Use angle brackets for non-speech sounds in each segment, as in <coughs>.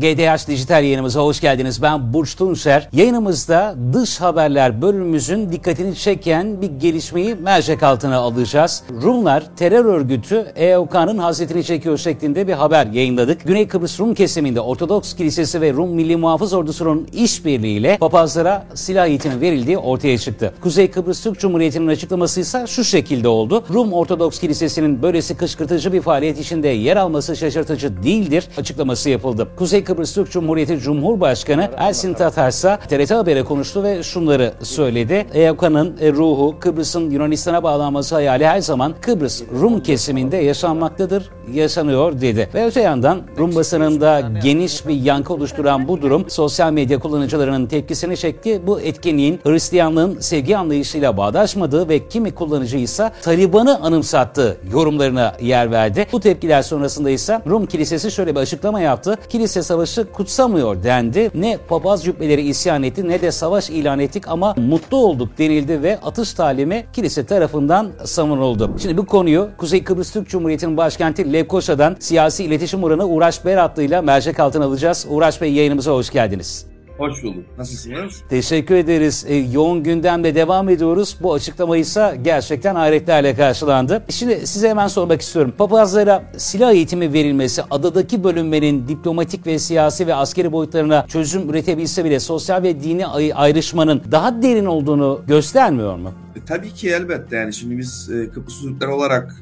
GDH Dijital yayınımıza hoş geldiniz. Ben Burç Tunçer. Yayınımızda dış haberler bölümümüzün dikkatini çeken bir gelişmeyi mercek altına alacağız. Rumlar terör örgütü EOK'nın hasretini çekiyor şeklinde bir haber yayınladık. Güney Kıbrıs Rum kesiminde Ortodoks Kilisesi ve Rum Milli Muhafız Ordusu'nun işbirliğiyle papazlara silah eğitimi verildiği ortaya çıktı. Kuzey Kıbrıs Türk Cumhuriyeti'nin açıklaması ise şu şekilde oldu. Rum Ortodoks Kilisesi'nin böylesi kışkırtıcı bir faaliyet içinde yer alması şaşırtıcı değildir açıklaması yapıldı. Kuzey Kıbrıs Türk Cumhuriyeti Cumhurbaşkanı Ersin Tatar ise TRT Haber'e konuştu ve şunları söyledi. EYOKA'nın e, ruhu Kıbrıs'ın Yunanistan'a bağlanması hayali her zaman Kıbrıs Rum kesiminde yaşanmaktadır, yaşanıyor dedi. Ve öte yandan Rum basınında geniş bir yankı oluşturan bu durum sosyal medya kullanıcılarının tepkisini çekti. Bu etkinliğin Hristiyanlığın sevgi anlayışıyla bağdaşmadığı ve kimi kullanıcı ise Taliban'ı anımsattığı yorumlarına yer verdi. Bu tepkiler sonrasında ise Rum Kilisesi şöyle bir açıklama yaptı. Kilise savaşı kutsamıyor dendi. Ne papaz cübbeleri isyan etti ne de savaş ilan ettik ama mutlu olduk denildi ve atış talimi kilise tarafından savunuldu. Şimdi bu konuyu Kuzey Kıbrıs Türk Cumhuriyeti'nin başkenti Lefkoşa'dan siyasi iletişim uğranı Uğraş Beratlı ile mercek altına alacağız. Uğraş Bey yayınımıza hoş geldiniz. Hoş bulduk. Nasılsınız? Teşekkür ederiz. E, yoğun gündemle devam ediyoruz. Bu açıklama ise gerçekten hayretlerle karşılandı. Şimdi size hemen sormak istiyorum. Papazlara silah eğitimi verilmesi adadaki bölünmenin diplomatik ve siyasi ve askeri boyutlarına çözüm üretebilse bile sosyal ve dini ay- ayrışmanın daha derin olduğunu göstermiyor mu? E, tabii ki elbette yani şimdi biz e, Kıbrıs Türkler olarak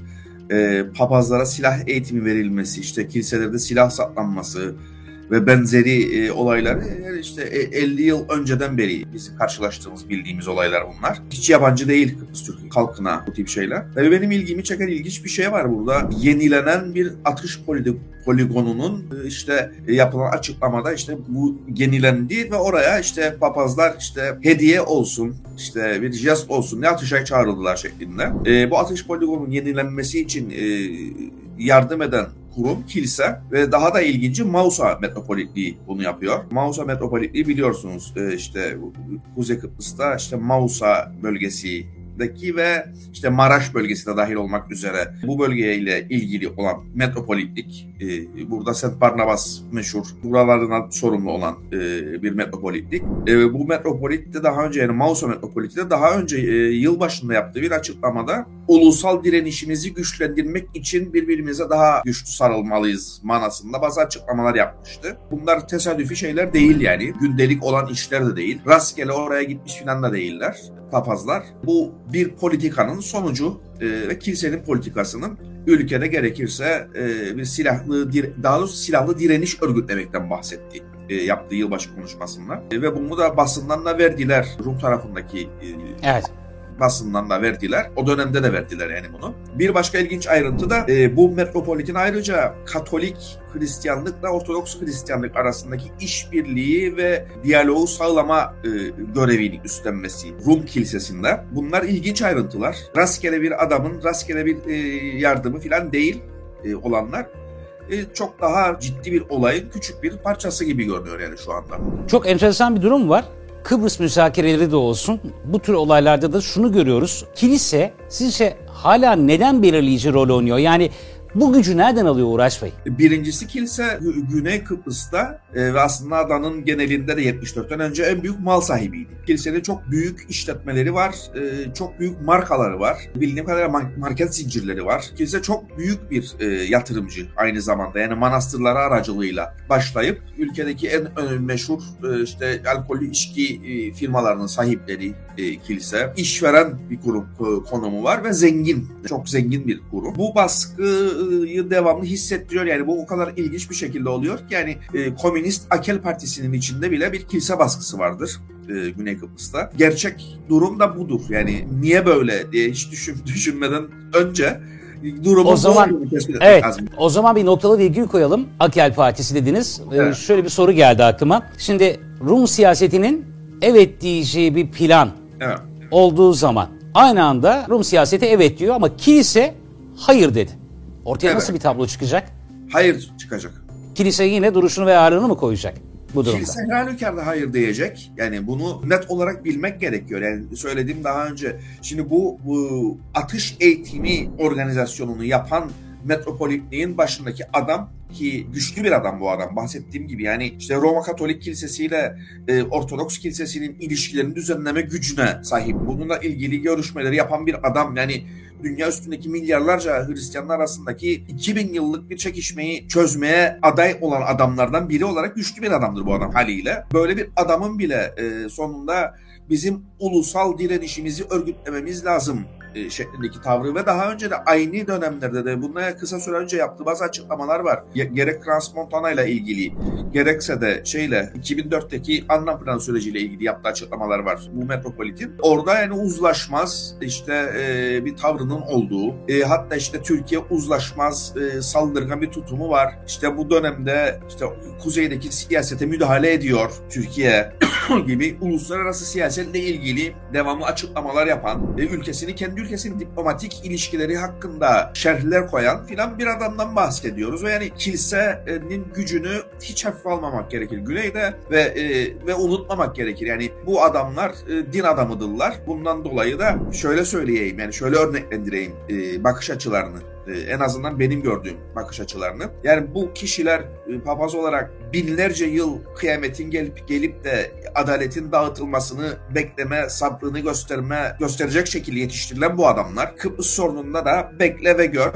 e, papazlara silah eğitimi verilmesi, işte kiliselerde silah saklanması ve benzeri e, olaylar e, işte e, 50 yıl önceden beri bizim karşılaştığımız bildiğimiz olaylar bunlar. Hiç yabancı değil Kıbrıs Türk halkına bu tip şeyler. Ve benim ilgimi çeken ilginç bir şey var burada. Yenilenen bir atış poli- poligonunun e, işte e, yapılan açıklamada işte bu yenilendi ve oraya işte papazlar işte hediye olsun işte bir jest olsun ne atışa çağrıldılar şeklinde. E, bu atış poligonunun yenilenmesi için e, yardım eden kurum kilise ve daha da ilginci Mausa Metropolitliği bunu yapıyor. Mausa Metropolitliği biliyorsunuz e, işte Kuzey Kıbrıs'ta işte Mausa bölgesi daki ve işte Maraş bölgesine dahil olmak üzere bu bölgeyle ilgili olan metropolitlik e, burada St. Barnabas meşhur buralarına sorumlu olan e, bir metropolitlik. E, bu metropolitte daha önce yani Mausa metropolitte daha önce e, yılbaşında yaptığı bir açıklamada ulusal direnişimizi güçlendirmek için birbirimize daha güçlü sarılmalıyız manasında bazı açıklamalar yapmıştı. Bunlar tesadüfi şeyler değil yani. Gündelik olan işler de değil. Rastgele oraya gitmiş filan da değiller papazlar. Bu bir politikanın sonucu e, ve kilisenin politikasının ülkede gerekirse e, bir silahlı daha doğrusu silahlı direniş örgütlemekten bahsetti e, yaptığı yılbaşı konuşmasında e, ve bunu da basından da verdiler Rum tarafındaki e, Evet basından da verdiler. O dönemde de verdiler yani bunu. Bir başka ilginç ayrıntı da e, bu metropolitin ayrıca Katolik Hristiyanlıkla Ortodoks Hristiyanlık arasındaki işbirliği ve diyaloğu sağlama e, görevini üstlenmesi Rum Kilisesi'nde. Bunlar ilginç ayrıntılar. Rastgele bir adamın rastgele bir e, yardımı falan değil e, olanlar e, çok daha ciddi bir olayın küçük bir parçası gibi görünüyor yani şu anda. Çok enteresan bir durum var. Kıbrıs müzakereleri de olsun bu tür olaylarda da şunu görüyoruz. Kilise sizce hala neden belirleyici rol oynuyor? Yani bu gücü nereden alıyor Uğraş Bey? Birincisi kilise Güney Kıbrıs'ta e, ve aslında adanın genelinde de 74'ten önce en büyük mal sahibiydi. Kilisenin çok büyük işletmeleri var, e, çok büyük markaları var. Bildiğim kadarıyla market zincirleri var. Kilise çok büyük bir e, yatırımcı aynı zamanda. Yani manastırları aracılığıyla başlayıp ülkedeki en meşhur işte alkollü içki firmalarının sahipleri kilise. işveren bir kurum konumu var ve zengin, çok zengin bir kurum. Bu baskı devamlı hissettiriyor. Yani bu o kadar ilginç bir şekilde oluyor ki yani e, Komünist Akel Partisi'nin içinde bile bir kilise baskısı vardır e, Güney Kıbrıs'ta. Gerçek durum da budur. Yani niye böyle diye hiç düşün, <laughs> düşünmeden önce durumu o zaman evet lazım. o zaman bir noktalı virgül koyalım. Akel Partisi dediniz. Ee, evet. Ee, şöyle bir soru geldi aklıma. Şimdi Rum siyasetinin evet diyeceği bir plan evet. olduğu zaman aynı anda Rum siyaseti evet diyor ama kilise hayır dedi. Ortaya evet. nasıl bir tablo çıkacak? Hayır çıkacak. Kilise yine duruşunu ve ağırlığını mı koyacak? bu durumda. Kilise her halükarda hayır diyecek. Yani bunu net olarak bilmek gerekiyor. Yani söylediğim daha önce. Şimdi bu, bu atış eğitimi organizasyonunu yapan metropolitliğin başındaki adam ki güçlü bir adam bu adam bahsettiğim gibi yani işte Roma Katolik Kilisesi ile e, Ortodoks Kilisesi'nin ilişkilerini düzenleme gücüne sahip. Bununla ilgili görüşmeleri yapan bir adam yani dünya üstündeki milyarlarca Hristiyanlar arasındaki 2000 yıllık bir çekişmeyi çözmeye aday olan adamlardan biri olarak güçlü bir adamdır bu adam haliyle. Böyle bir adamın bile e, sonunda bizim ulusal direnişimizi örgütlememiz lazım e, şeklindeki tavrı ve daha önce de aynı dönemlerde de bunlara kısa süre önce yaptığı bazı açıklamalar var. Gerek Transmontana ile ilgili gerekse de şeyle 2004'teki anlam plan süreciyle ilgili yaptığı açıklamalar var bu metropolitin. Orada yani uzlaşmaz işte e, bir tavrının olduğu e, hatta işte Türkiye uzlaşmaz e, saldırgan bir tutumu var. İşte bu dönemde işte kuzeydeki siyasete müdahale ediyor Türkiye <coughs> gibi uluslararası siyasetle ilgili devamlı açıklamalar yapan, e, ülkesini kendi ülkesinin diplomatik ilişkileri hakkında şerhler koyan filan bir adamdan bahsediyoruz. Ve yani kilisenin gücünü hiç hafife almamak gerekir güneyde ve e, ve unutmamak gerekir. Yani bu adamlar e, din adamıdırlar. Bundan dolayı da şöyle söyleyeyim yani şöyle örneklendireyim e, bakış açılarını en azından benim gördüğüm bakış açılarını. Yani bu kişiler e, papaz olarak binlerce yıl kıyametin gelip gelip de adaletin dağıtılmasını bekleme, sabrını gösterme, gösterecek şekilde yetiştirilen bu adamlar Kıbrıs sorununda da bekle ve gör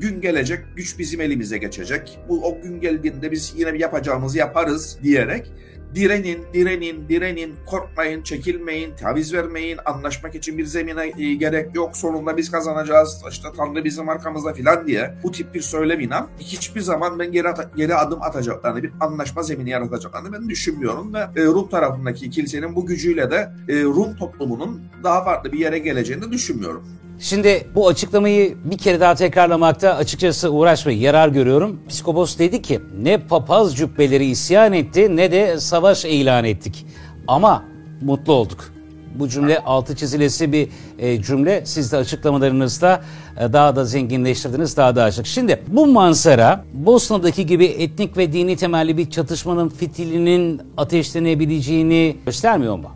gün gelecek, güç bizim elimize geçecek. Bu o gün geldiğinde biz yine yapacağımızı yaparız diyerek direnin, direnin, direnin, korkmayın, çekilmeyin, taviz vermeyin, anlaşmak için bir zemine e, gerek yok, sonunda biz kazanacağız, işte Tanrı bizim arkamızda filan diye. Bu tip bir söylemin hiçbir zaman ben geri, geri adım atacaklarını, bir anlaşma zemini yaratacaklarını ben düşünmüyorum ve e, Rum tarafındaki kilisenin bu gücüyle de e, Rum toplumunun daha farklı bir yere geleceğini düşünmüyorum. Şimdi bu açıklamayı bir kere daha tekrarlamakta açıkçası uğraş ve yarar görüyorum. Psikopos dedi ki ne papaz cübbeleri isyan etti ne de savaş ilan ettik. Ama mutlu olduk. Bu cümle altı çizilesi bir e, cümle. Siz de açıklamalarınızda e, daha da zenginleştirdiniz, daha da açık. Şimdi bu manzara Bosna'daki gibi etnik ve dini temelli bir çatışmanın fitilinin ateşlenebileceğini göstermiyor mu?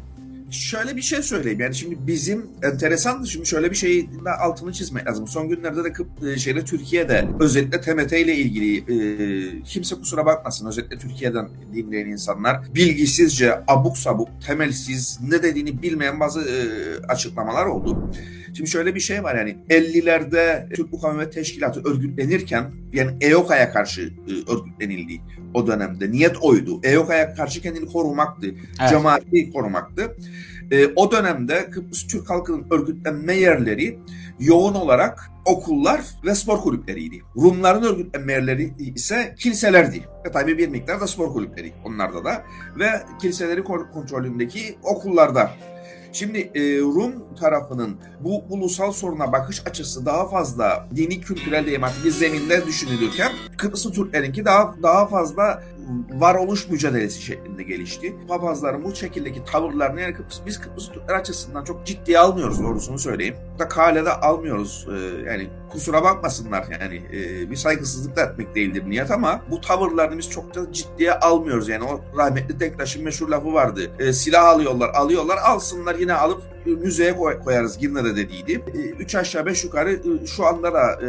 Şöyle bir şey söyleyeyim yani şimdi bizim enteresan şimdi şöyle bir şeyin altını çizmek lazım. Son günlerde de e, şeyde Türkiye'de özellikle TMT ile ilgili e, kimse kusura bakmasın özellikle Türkiye'den dinleyen insanlar bilgisizce abuk sabuk temelsiz ne dediğini bilmeyen bazı e, açıklamalar oldu. Şimdi şöyle bir şey var yani 50'lerde Türk Mukavemet Teşkilatı örgütlenirken yani EOKA'ya karşı e, örgütlenildi o dönemde. Niyet oydu. EOKA'ya karşı kendini korumaktı. Evet. Cemaati korumaktı. E, o dönemde Kıbrıs Türk halkının örgütlenme yerleri yoğun olarak okullar ve spor kulüpleriydi. Rumların örgütlenme yerleri ise kiliselerdi. Ve tabii bir miktar da spor kulüpleri onlarda da. Ve kiliseleri kontrolündeki okullarda Şimdi e, Rum tarafının bu ulusal soruna bakış açısı daha fazla dini kültürel diyeyim bir zeminde düşünülürken Kıbrıslı Türklerinki daha daha fazla varoluş mücadelesi şeklinde gelişti. Papazların bu şekildeki tavırlarını yani Kıbrıs, biz Kıbrıs Türkler açısından çok ciddiye almıyoruz doğrusunu söyleyeyim. Da kalede almıyoruz. Ee, yani kusura bakmasınlar yani e, bir saygısızlık da etmek değildir niyet ama bu tavırlarını biz çok da ciddiye almıyoruz. Yani o rahmetli Denktaş'ın meşhur lafı vardı. E, silah alıyorlar, alıyorlar, alsınlar yine alıp müzeye koyarız Girne'de dediydi. E, üç aşağı beş yukarı e, şu anda da e,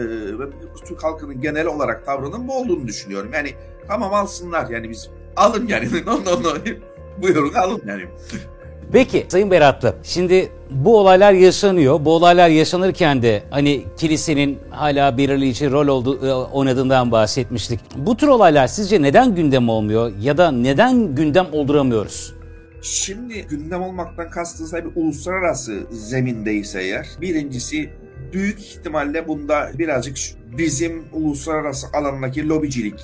Türk halkının genel olarak tavrının bu olduğunu düşünüyorum. Yani tamam alsınlar yani biz alın yani <laughs> no no no buyurun alın yani. Peki Sayın Beratlı şimdi bu olaylar yaşanıyor. Bu olaylar yaşanırken de hani kilisenin hala belirleyici rol oldu, e, oynadığından bahsetmiştik. Bu tür olaylar sizce neden gündem olmuyor ya da neden gündem olduramıyoruz? Şimdi gündem olmaktan kastınız bir uluslararası zemindeyse eğer birincisi büyük ihtimalle bunda birazcık bizim uluslararası alandaki lobicilik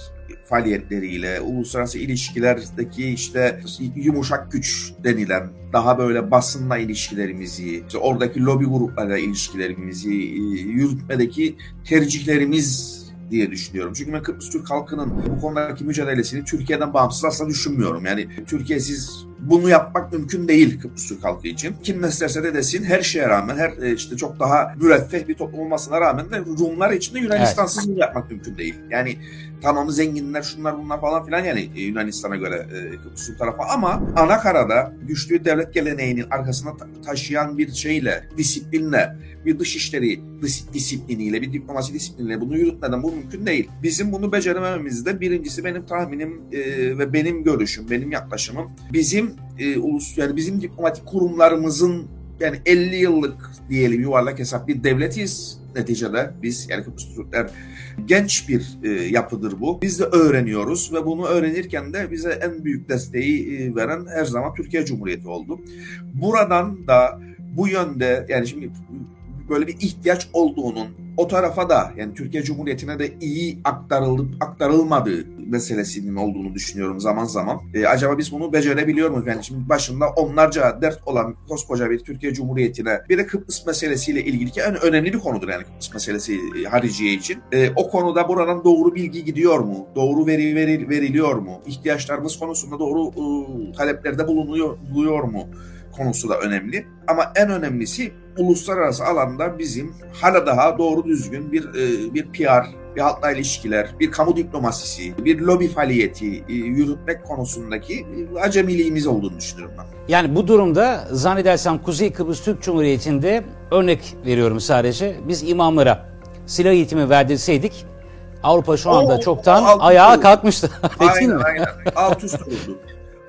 faaliyetleriyle, uluslararası ilişkilerdeki işte yumuşak güç denilen daha böyle basınla ilişkilerimizi, işte oradaki lobi gruplarla ilişkilerimizi e, yürütmedeki tercihlerimiz diye düşünüyorum. Çünkü ben Kıbrıs Türk halkının bu konudaki mücadelesini Türkiye'den bağımsız asla düşünmüyorum. Yani Türkiye siz bunu yapmak mümkün değil Kıbrıs Türk halkı için. Kim ne isterse de desin her şeye rağmen her e, işte çok daha müreffeh bir toplum olmasına rağmen de Rumlar için de Yunanistansız evet. yapmak mümkün değil. Yani tamamı zenginler şunlar bunlar falan filan yani e, Yunanistan'a göre e, Kıbrıs Türk tarafı ama ana karada güçlü devlet geleneğinin arkasına taşıyan bir şeyle, disiplinle, bir dışişleri dis disipliniyle, bir diplomasi disipliniyle bunu yürütmeden bu mümkün değil. Bizim bunu beceremememizde birincisi benim tahminim e, ve benim görüşüm, benim yaklaşımım bizim e, ulus yani bizim diplomatik kurumlarımızın yani 50 yıllık diyelim yuvarlak hesap bir devletiyiz neticede biz yani Kıbrıs Türkler genç bir e, yapıdır bu. Biz de öğreniyoruz ve bunu öğrenirken de bize en büyük desteği e, veren her zaman Türkiye Cumhuriyeti oldu. Buradan da bu yönde yani şimdi böyle bir ihtiyaç olduğunun o tarafa da yani Türkiye Cumhuriyeti'ne de iyi aktarılıp aktarılmadığı meselesinin olduğunu düşünüyorum zaman zaman. E, acaba biz bunu becerebiliyor muyuz? Yani şimdi başında onlarca dert olan koskoca bir Türkiye Cumhuriyeti'ne bir de Kıbrıs meselesiyle ilgili ki en önemli bir konudur yani Kıbrıs meselesi e, hariciye için. E, o konuda buradan doğru bilgi gidiyor mu? Doğru veri veril, veriliyor mu? İhtiyaçlarımız konusunda doğru e, taleplerde bulunuyor, buluyor mu? Konusu da önemli. Ama en önemlisi uluslararası alanda bizim hala daha doğru düzgün bir e, bir PR, bir halkla ilişkiler, bir kamu diplomasisi, bir lobi faaliyeti e, yürütmek konusundaki acemiliğimiz olduğunu düşünüyorum ben. Yani bu durumda zannedersem Kuzey Kıbrıs Türk Cumhuriyeti'nde örnek veriyorum sadece. Biz imamlara silah eğitimi verdirseydik Avrupa şu anda o, çoktan o, ayağa kalkmıştı. <laughs> aynen aynen. Alt üst olurdu.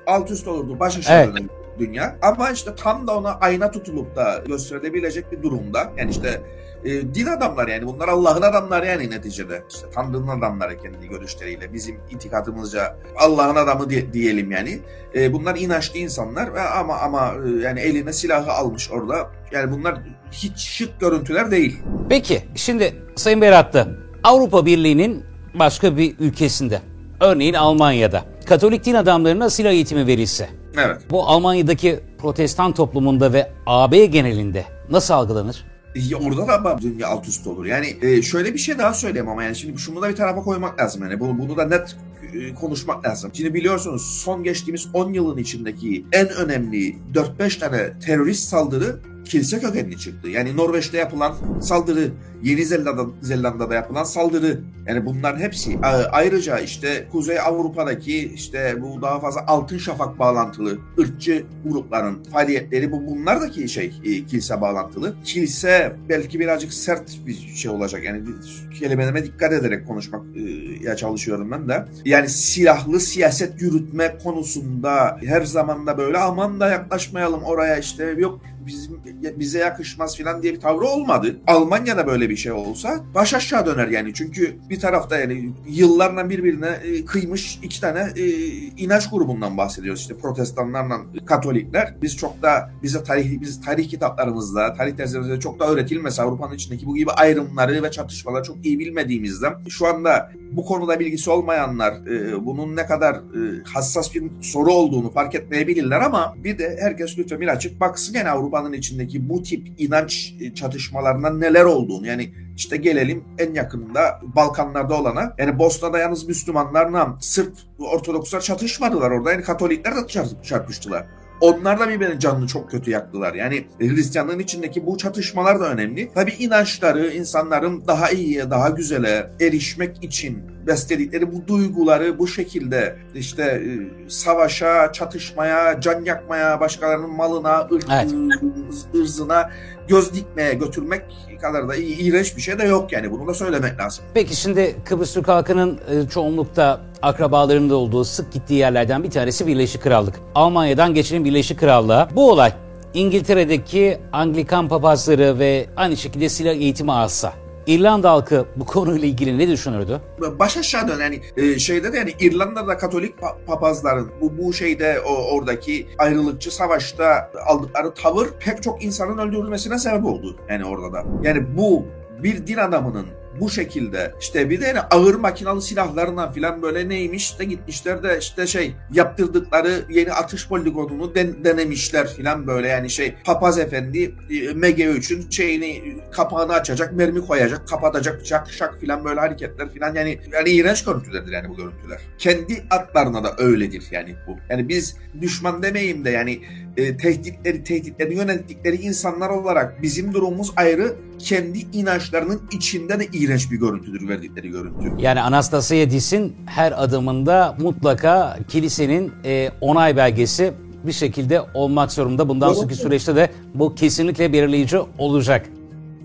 Alt üst olurdu. Baş aşağı evet dünya. Ama işte tam da ona ayna tutulup da gösterilebilecek bir durumda. Yani işte e, din adamlar yani bunlar Allah'ın adamları yani neticede. İşte Tanrı'nın adamları kendi görüşleriyle bizim itikadımızca Allah'ın adamı di- diyelim yani. E, bunlar inançlı insanlar ve ama ama e, yani eline silahı almış orada. Yani bunlar hiç şık görüntüler değil. Peki şimdi Sayın Beratlı Avrupa Birliği'nin başka bir ülkesinde örneğin Almanya'da Katolik din adamlarına silah eğitimi verilse Evet. Bu Almanya'daki protestan toplumunda ve AB genelinde nasıl algılanır? Ya orada da dünya alt üst olur. Yani e, şöyle bir şey daha söyleyeyim ama yani şimdi şunu da bir tarafa koymak lazım yani. Bunu, bunu da net e, konuşmak lazım. Şimdi biliyorsunuz son geçtiğimiz 10 yılın içindeki en önemli 4-5 tane terörist saldırı kilise kökenli çıktı. Yani Norveç'te yapılan saldırı, Yeni Zelanda, Zelanda'da yapılan saldırı. Yani bunların hepsi ayrıca işte Kuzey Avrupa'daki işte bu daha fazla altın şafak bağlantılı ırkçı grupların faaliyetleri bu bunlar da ki şey e, kilise bağlantılı. Kilise belki birazcık sert bir şey olacak. Yani kelimelerime dikkat ederek konuşmak e, ya çalışıyorum ben de. Yani silahlı siyaset yürütme konusunda her zaman da böyle aman da yaklaşmayalım oraya işte yok bizim bize yakışmaz falan diye bir tavrı olmadı. Almanya'da böyle bir şey olsa baş aşağı döner yani. Çünkü bir tarafta yani yıllarla birbirine e, kıymış iki tane e, inanç grubundan bahsediyoruz. İşte protestanlarla katolikler. Biz çok da bize tarih biz tarih kitaplarımızda, tarih derslerimizde çok da öğretilmez Avrupa'nın içindeki bu gibi ayrımları ve çatışmaları çok iyi bilmediğimizden şu anda bu konuda bilgisi olmayanlar e, bunun ne kadar hassas bir soru olduğunu fark etmeyebilirler ama bir de herkes lütfen bir açık baksın yani Avrupa'nın içindeki bu tip inanç e, çatışmalarından neler olduğunu yani işte gelelim en yakında Balkanlarda olana. Yani Bosna'da yalnız Müslümanlarla Sırp Ortodokslar çatışmadılar orada. Yani Katolikler de çarpıştılar. Onlar da birbirinin canını çok kötü yaktılar. Yani Hristiyanlığın içindeki bu çatışmalar da önemli. Tabi inançları insanların daha iyiye, daha güzele erişmek için besledikleri bu duyguları bu şekilde işte e, savaşa, çatışmaya, can yakmaya, başkalarının malına, ırk, evet. ırzına göz dikmeye götürmek kadar da iğrenç bir şey de yok yani. Bunu da söylemek lazım. Peki şimdi Kıbrıs Türk halkının e, çoğunlukta akrabalarının da olduğu sık gittiği yerlerden bir tanesi Birleşik Krallık. Almanya'dan geçelim Birleşik Krallığa. Bu olay İngiltere'deki Anglikan papazları ve aynı şekilde silah eğitimi alsa İrlanda halkı bu konuyla ilgili ne düşünürdü? Baş aşağı dön yani e, şeyde de yani İrlanda'da Katolik papazların bu bu şeyde o oradaki ayrılıkçı savaşta aldıkları tavır pek çok insanın öldürülmesine sebep oldu yani orada da. Yani bu bir din adamının bu şekilde işte bir de yani ağır makinalı silahlarından filan böyle neymiş de gitmişler de işte şey yaptırdıkları yeni atış poligonunu den, denemişler filan böyle yani şey papaz efendi e, MG3'ün şeyini kapağını açacak mermi koyacak kapatacak şak şak filan böyle hareketler filan yani yani iğrenç görüntülerdir yani bu görüntüler. Kendi atlarına da öyledir yani bu. Yani biz düşman demeyeyim de yani e, tehditleri tehditlerini yönettikleri insanlar olarak bizim durumumuz ayrı kendi inançlarının içinde de iğrenç bir görüntüdür verdikleri görüntü. Yani Anastasiadis'in her adımında mutlaka kilisenin e, onay belgesi bir şekilde olmak zorunda. Bundan sonraki süreçte de bu kesinlikle belirleyici olacak.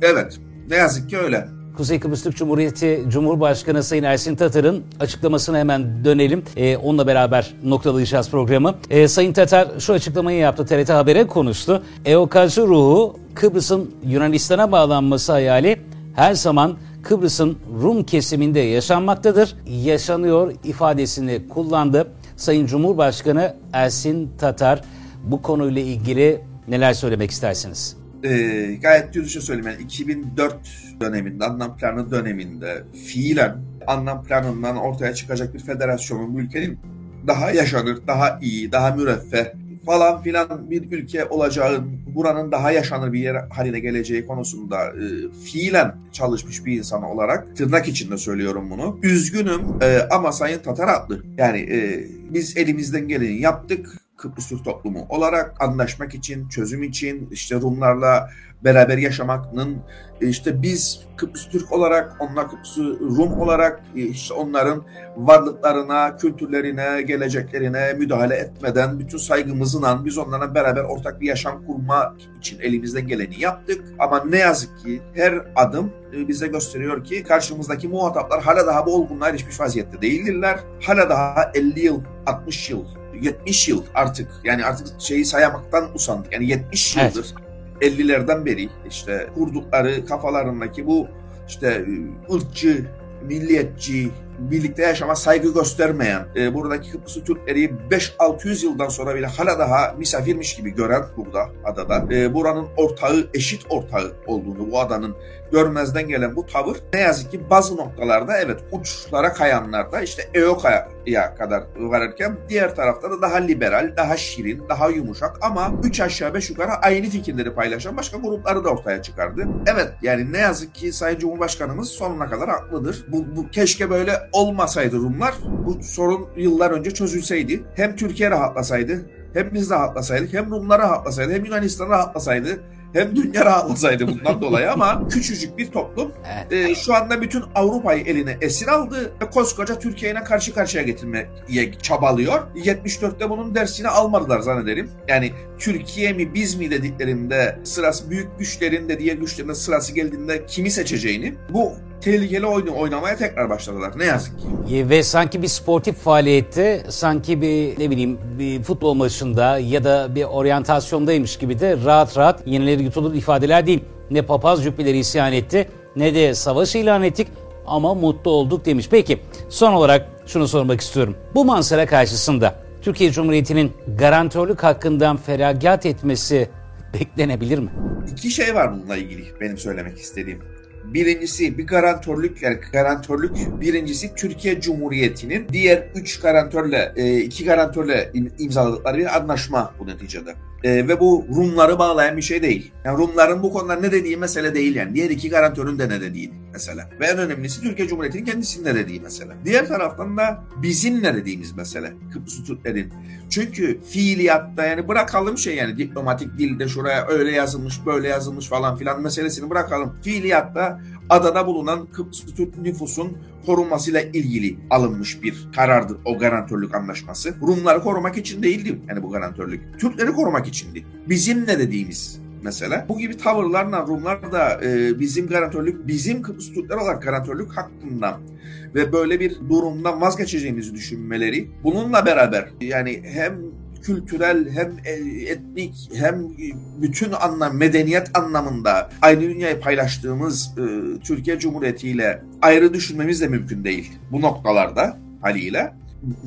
Evet. Ne yazık ki öyle. Kuzey Kıbrıs Türk Cumhuriyeti Cumhurbaşkanı Sayın Ersin Tatar'ın açıklamasına hemen dönelim. Ee, onunla beraber noktalayacağız programı. Ee, Sayın Tatar şu açıklamayı yaptı. TRT Haber'e konuştu. EOK'cı ruhu Kıbrıs'ın Yunanistan'a bağlanması hayali her zaman Kıbrıs'ın Rum kesiminde yaşanmaktadır. Yaşanıyor ifadesini kullandı. Sayın Cumhurbaşkanı Ersin Tatar bu konuyla ilgili neler söylemek istersiniz? Ee, gayet dürüstçe söyleyeyim yani 2004 döneminde, anlam planı döneminde fiilen anlam planından ortaya çıkacak bir federasyonun bu ülkenin daha yaşanır, daha iyi, daha müreffeh falan filan bir ülke olacağın, buranın daha yaşanır bir yer haline geleceği konusunda e, fiilen çalışmış bir insan olarak tırnak içinde söylüyorum bunu. Üzgünüm e, ama Sayın Tatar haklı. Yani e, biz elimizden geleni yaptık. Kıbrıs Türk toplumu olarak anlaşmak için, çözüm için, işte Rumlarla beraber yaşamanın işte biz Kıbrıs Türk olarak, onlar Kıbrıs Rum olarak işte onların varlıklarına, kültürlerine, geleceklerine müdahale etmeden bütün saygımızla biz onlarla beraber ortak bir yaşam kurma için elimizden geleni yaptık. Ama ne yazık ki her adım bize gösteriyor ki karşımızdaki muhataplar hala daha bu olgunluğa erişmiş vaziyette değildirler. Hala daha 50 yıl, 60 yıl 70 yıl artık yani artık şeyi sayamaktan usandık. Yani 70 yıldır evet. 50'lerden beri işte kurdukları kafalarındaki bu işte ırkçı, milliyetçi, birlikte yaşama saygı göstermeyen, e, buradaki Kıbrıslı Türkleri 5-600 yıldan sonra bile hala daha misafirmiş gibi gören burada adada, e, buranın ortağı, eşit ortağı olduğunu bu adanın görmezden gelen bu tavır ne yazık ki bazı noktalarda evet uçlara kayanlarda işte EOKA'ya kadar varırken diğer tarafta da daha liberal, daha şirin, daha yumuşak ama 3 aşağı 5 yukarı aynı fikirleri paylaşan başka grupları da ortaya çıkardı. Evet yani ne yazık ki Sayın Cumhurbaşkanımız sonuna kadar haklıdır. Bu, bu keşke böyle olmasaydı Rumlar bu sorun yıllar önce çözülseydi. Hem Türkiye rahatlasaydı hem biz rahatlasaydık hem Rumlar rahatlasaydı hem Yunanistan rahatlasaydı hem dünya rahatlasaydı bundan dolayı ama <laughs> küçücük bir toplum evet. e, şu anda bütün Avrupa'yı eline esir aldı ve koskoca Türkiye'ye karşı karşıya getirmeye çabalıyor. 74'te bunun dersini almadılar zannederim. Yani Türkiye mi biz mi dediklerinde sırası büyük güçlerin de diğer güçlerin de sırası geldiğinde kimi seçeceğini bu tehlikeli oyunu oynamaya tekrar başladılar. Ne yazık ki. Ve sanki bir sportif faaliyette, sanki bir ne bileyim bir futbol maçında ya da bir oryantasyondaymış gibi de rahat rahat yenileri yutulur ifadeler değil. Ne papaz cübbeleri isyan etti ne de savaş ilan ettik ama mutlu olduk demiş. Peki son olarak şunu sormak istiyorum. Bu manzara karşısında Türkiye Cumhuriyeti'nin garantörlük hakkından feragat etmesi beklenebilir mi? İki şey var bununla ilgili benim söylemek istediğim. Birincisi bir garantörlük yani garantörlük birincisi Türkiye Cumhuriyeti'nin diğer üç garantörle e, iki garantörle imzaladıkları bir anlaşma bu neticede. E, ve bu Rumları bağlayan bir şey değil. Yani Rumların bu konuda ne dediği mesele değil yani. Diğer iki garantörün de ne dediği mesela. Ve en önemlisi Türkiye Cumhuriyeti'nin kendisinin ne dediği mesele. Diğer taraftan da bizim ne dediğimiz mesele. Kıbrıs Türklerin. Çünkü fiiliyatta yani bırakalım şey yani diplomatik dilde şuraya öyle yazılmış böyle yazılmış falan filan meselesini bırakalım. Fiiliyatta adada bulunan Kıbrıs Türk nüfusun korunmasıyla ilgili alınmış bir karardır o garantörlük anlaşması. Rumları korumak için değildi yani bu garantörlük. Türkleri korumak içindi. Bizim ne dediğimiz mesela. Bu gibi tavırlarla Rumlar da e, bizim garantörlük, bizim Kıbrıs Türkler olarak garantörlük hakkından ve böyle bir durumdan vazgeçeceğimizi düşünmeleri bununla beraber yani hem kültürel hem e, etnik hem bütün anlam medeniyet anlamında aynı dünyayı paylaştığımız e, Türkiye Cumhuriyeti ile ayrı düşünmemiz de mümkün değil bu noktalarda haliyle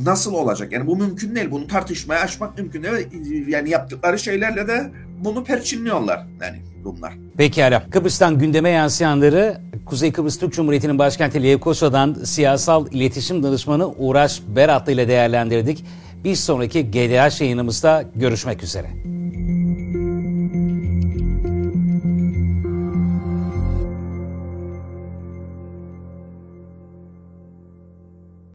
nasıl olacak? Yani bu mümkün değil. Bunu tartışmaya açmak mümkün değil. Yani yaptıkları şeylerle de bunu perçinliyorlar yani Rumlar. Pekala. Kıbrıs'tan gündeme yansıyanları Kuzey Kıbrıs Türk Cumhuriyeti'nin başkenti Lefkosa'dan siyasal iletişim danışmanı Uğraş Beratlı ile değerlendirdik. Bir sonraki GDH yayınımızda görüşmek üzere.